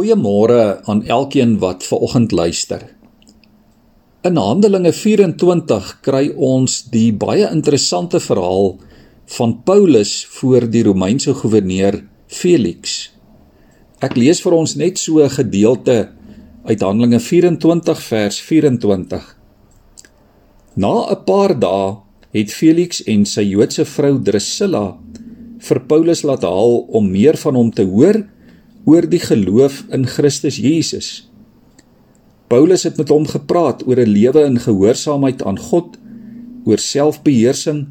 Goeiemôre aan elkeen wat ver oggend luister. In Handelinge 24 kry ons die baie interessante verhaal van Paulus voor die Romeinse goewerneur Felix. Ek lees vir ons net so 'n gedeelte uit Handelinge 24 vers 24. Na 'n paar dae het Felix en sy Joodse vrou Drusilla vir Paulus laat haal om meer van hom te hoor oor die geloof in Christus Jesus. Paulus het met hom gepraat oor 'n lewe in gehoorsaamheid aan God, oor selfbeheersing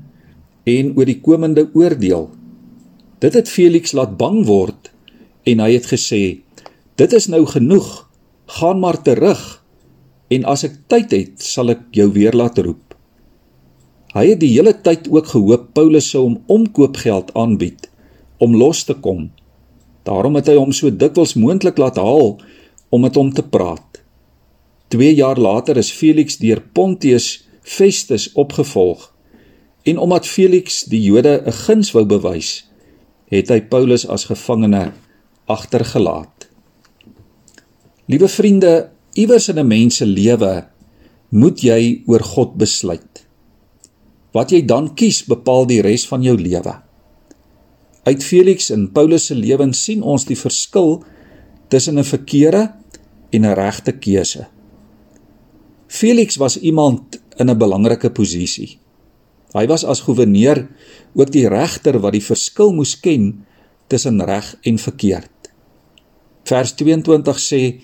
en oor die komende oordeel. Dit het Felix laat bang word en hy het gesê: "Dit is nou genoeg. Gaan maar terug en as ek tyd het, sal ek jou weer laat roep." Hy het die hele tyd ook gehoop Paulus sou hom omkoopgeld aanbied om los te kom. Daarom het hy hom so dikwels moontlik laat haal om met hom te praat. 2 jaar later is Felix deur Pontius Festus opgevolg. En omdat Felix die Jode 'n guns wou bewys, het hy Paulus as gevangene agtergelaat. Liewe vriende, iewers in 'n mens se lewe moet jy oor God besluit. Wat jy dan kies, bepaal die res van jou lewe. Uit Felix en Paulus se lewens sien ons die verskil tussen 'n verkeerde en 'n regte keuse. Felix was iemand in 'n belangrike posisie. Hy was as goewerneur ook die regter wat die verskil moes ken tussen reg en verkeerd. Vers 22 sê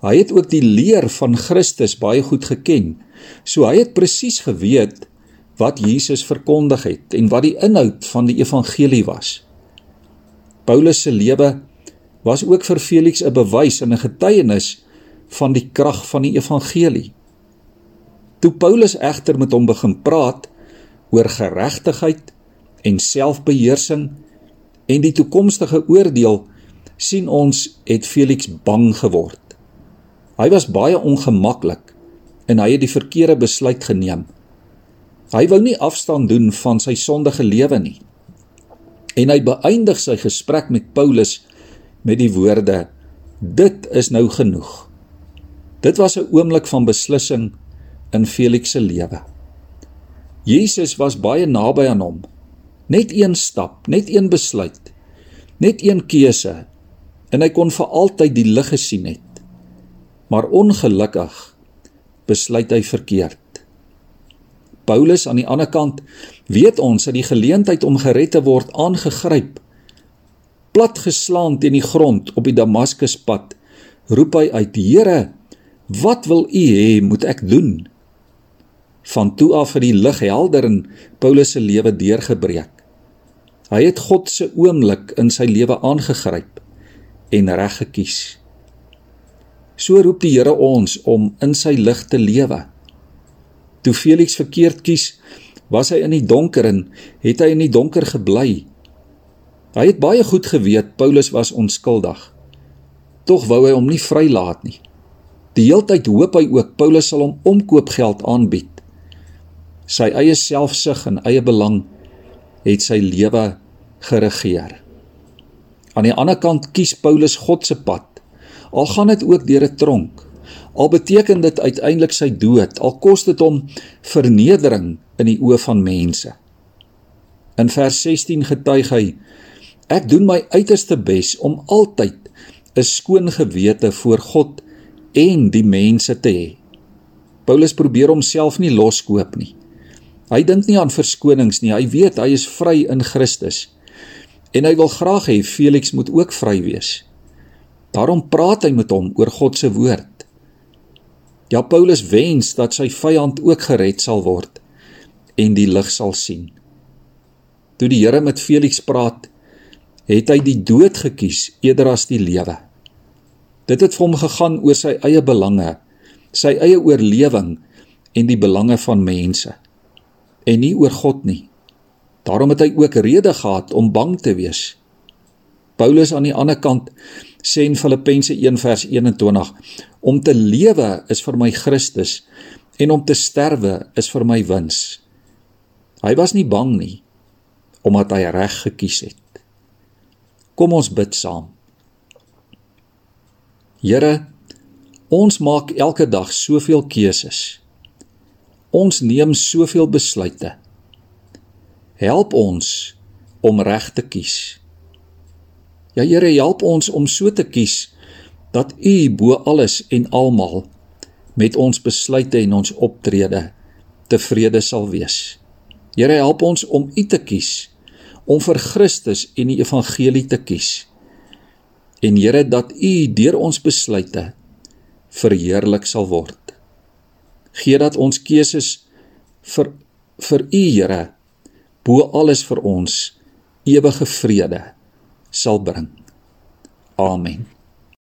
hy het ook die leer van Christus baie goed geken. So hy het presies geweet wat Jesus verkondig het en wat die inhoud van die evangelie was. Paulus se lewe was ook vir Felix 'n bewys en 'n getuienis van die krag van die evangelie. Toe Paulus egter met hom begin praat oor geregtigheid en selfbeheersing en die toekomstige oordeel, sien ons het Felix bang geword. Hy was baie ongemaklik en hy het die verkeerde besluit geneem. Hy wou nie afstand doen van sy sondige lewe nie. En hy beëindig sy gesprek met Paulus met die woorde: Dit is nou genoeg. Dit was 'n oomblik van beslissing in Felix se lewe. Jesus was baie naby aan hom. Net een stap, net een besluit, net een keuse en hy kon vir altyd die lig gesien het. Maar ongelukkig besluit hy verkeerd. Paulus aan die ander kant weet ons dat die geleentheid om gered te word aangegryp. Platgeslaan teen die grond op die Damaskuspad, roep hy uit: "Here, wat wil U hê moet ek doen?" Van toe af het die lig helder in Paulus se lewe deurgebreek. Hy het God se oomblik in sy lewe aangegryp en reg gekies. So roep die Here ons om in sy lig te lewe. Toe Felix verkeerd kies, was hy in die donker en het hy in die donker gebly. Hy het baie goed geweet Paulus was onskuldig. Tog wou hy hom nie vrylaat nie. Die heeltyd hoop hy ook Paulus sal hom omkoopgeld aanbied. Sy eie selfsug en eie belang het sy lewe geregeer. Aan die ander kant kies Paulus God se pad. Al gaan dit ook deur 'n tronk. Al beteken dit uiteindelik sy dood, al kos dit hom vernedering in die oë van mense. In vers 16 getuig hy: Ek doen my uiterste bes om altyd 'n skoon gewete voor God en die mense te hê. Paulus probeer homself nie loskoop nie. Hy dink nie aan verskonings nie. Hy weet hy is vry in Christus. En hy wil graag hê Felix moet ook vry wees. Daarom praat hy met hom oor God se woord. Ja Paulus wens dat sy vyand ook gered sal word en die lig sal sien. Toe die Here met Felix praat, het hy die dood gekies eerder as die lewe. Dit het vir hom gegaan oor sy eie belange, sy eie oorlewing en die belange van mense en nie oor God nie. Daarom het hy ook rede gehad om bang te wees. Paulus aan die ander kant sê in Filippense 1 vers 21 om te lewe is vir my Christus en om te sterwe is vir my wins. Hy was nie bang nie omdat hy reg gekies het. Kom ons bid saam. Here, ons maak elke dag soveel keuses. Ons neem soveel besluite. Help ons om reg te kies. Ja Here, help ons om so te kies dat U bo alles en almal met ons besluite en ons optrede tevrede sal wees. Here, help ons om U te kies, om vir Christus en die evangelie te kies. En Here, dat U deur ons besluite verheerlik sal word. Gee dat ons keuses vir vir U Here bo alles vir ons ewige vrede sal bring. Amen.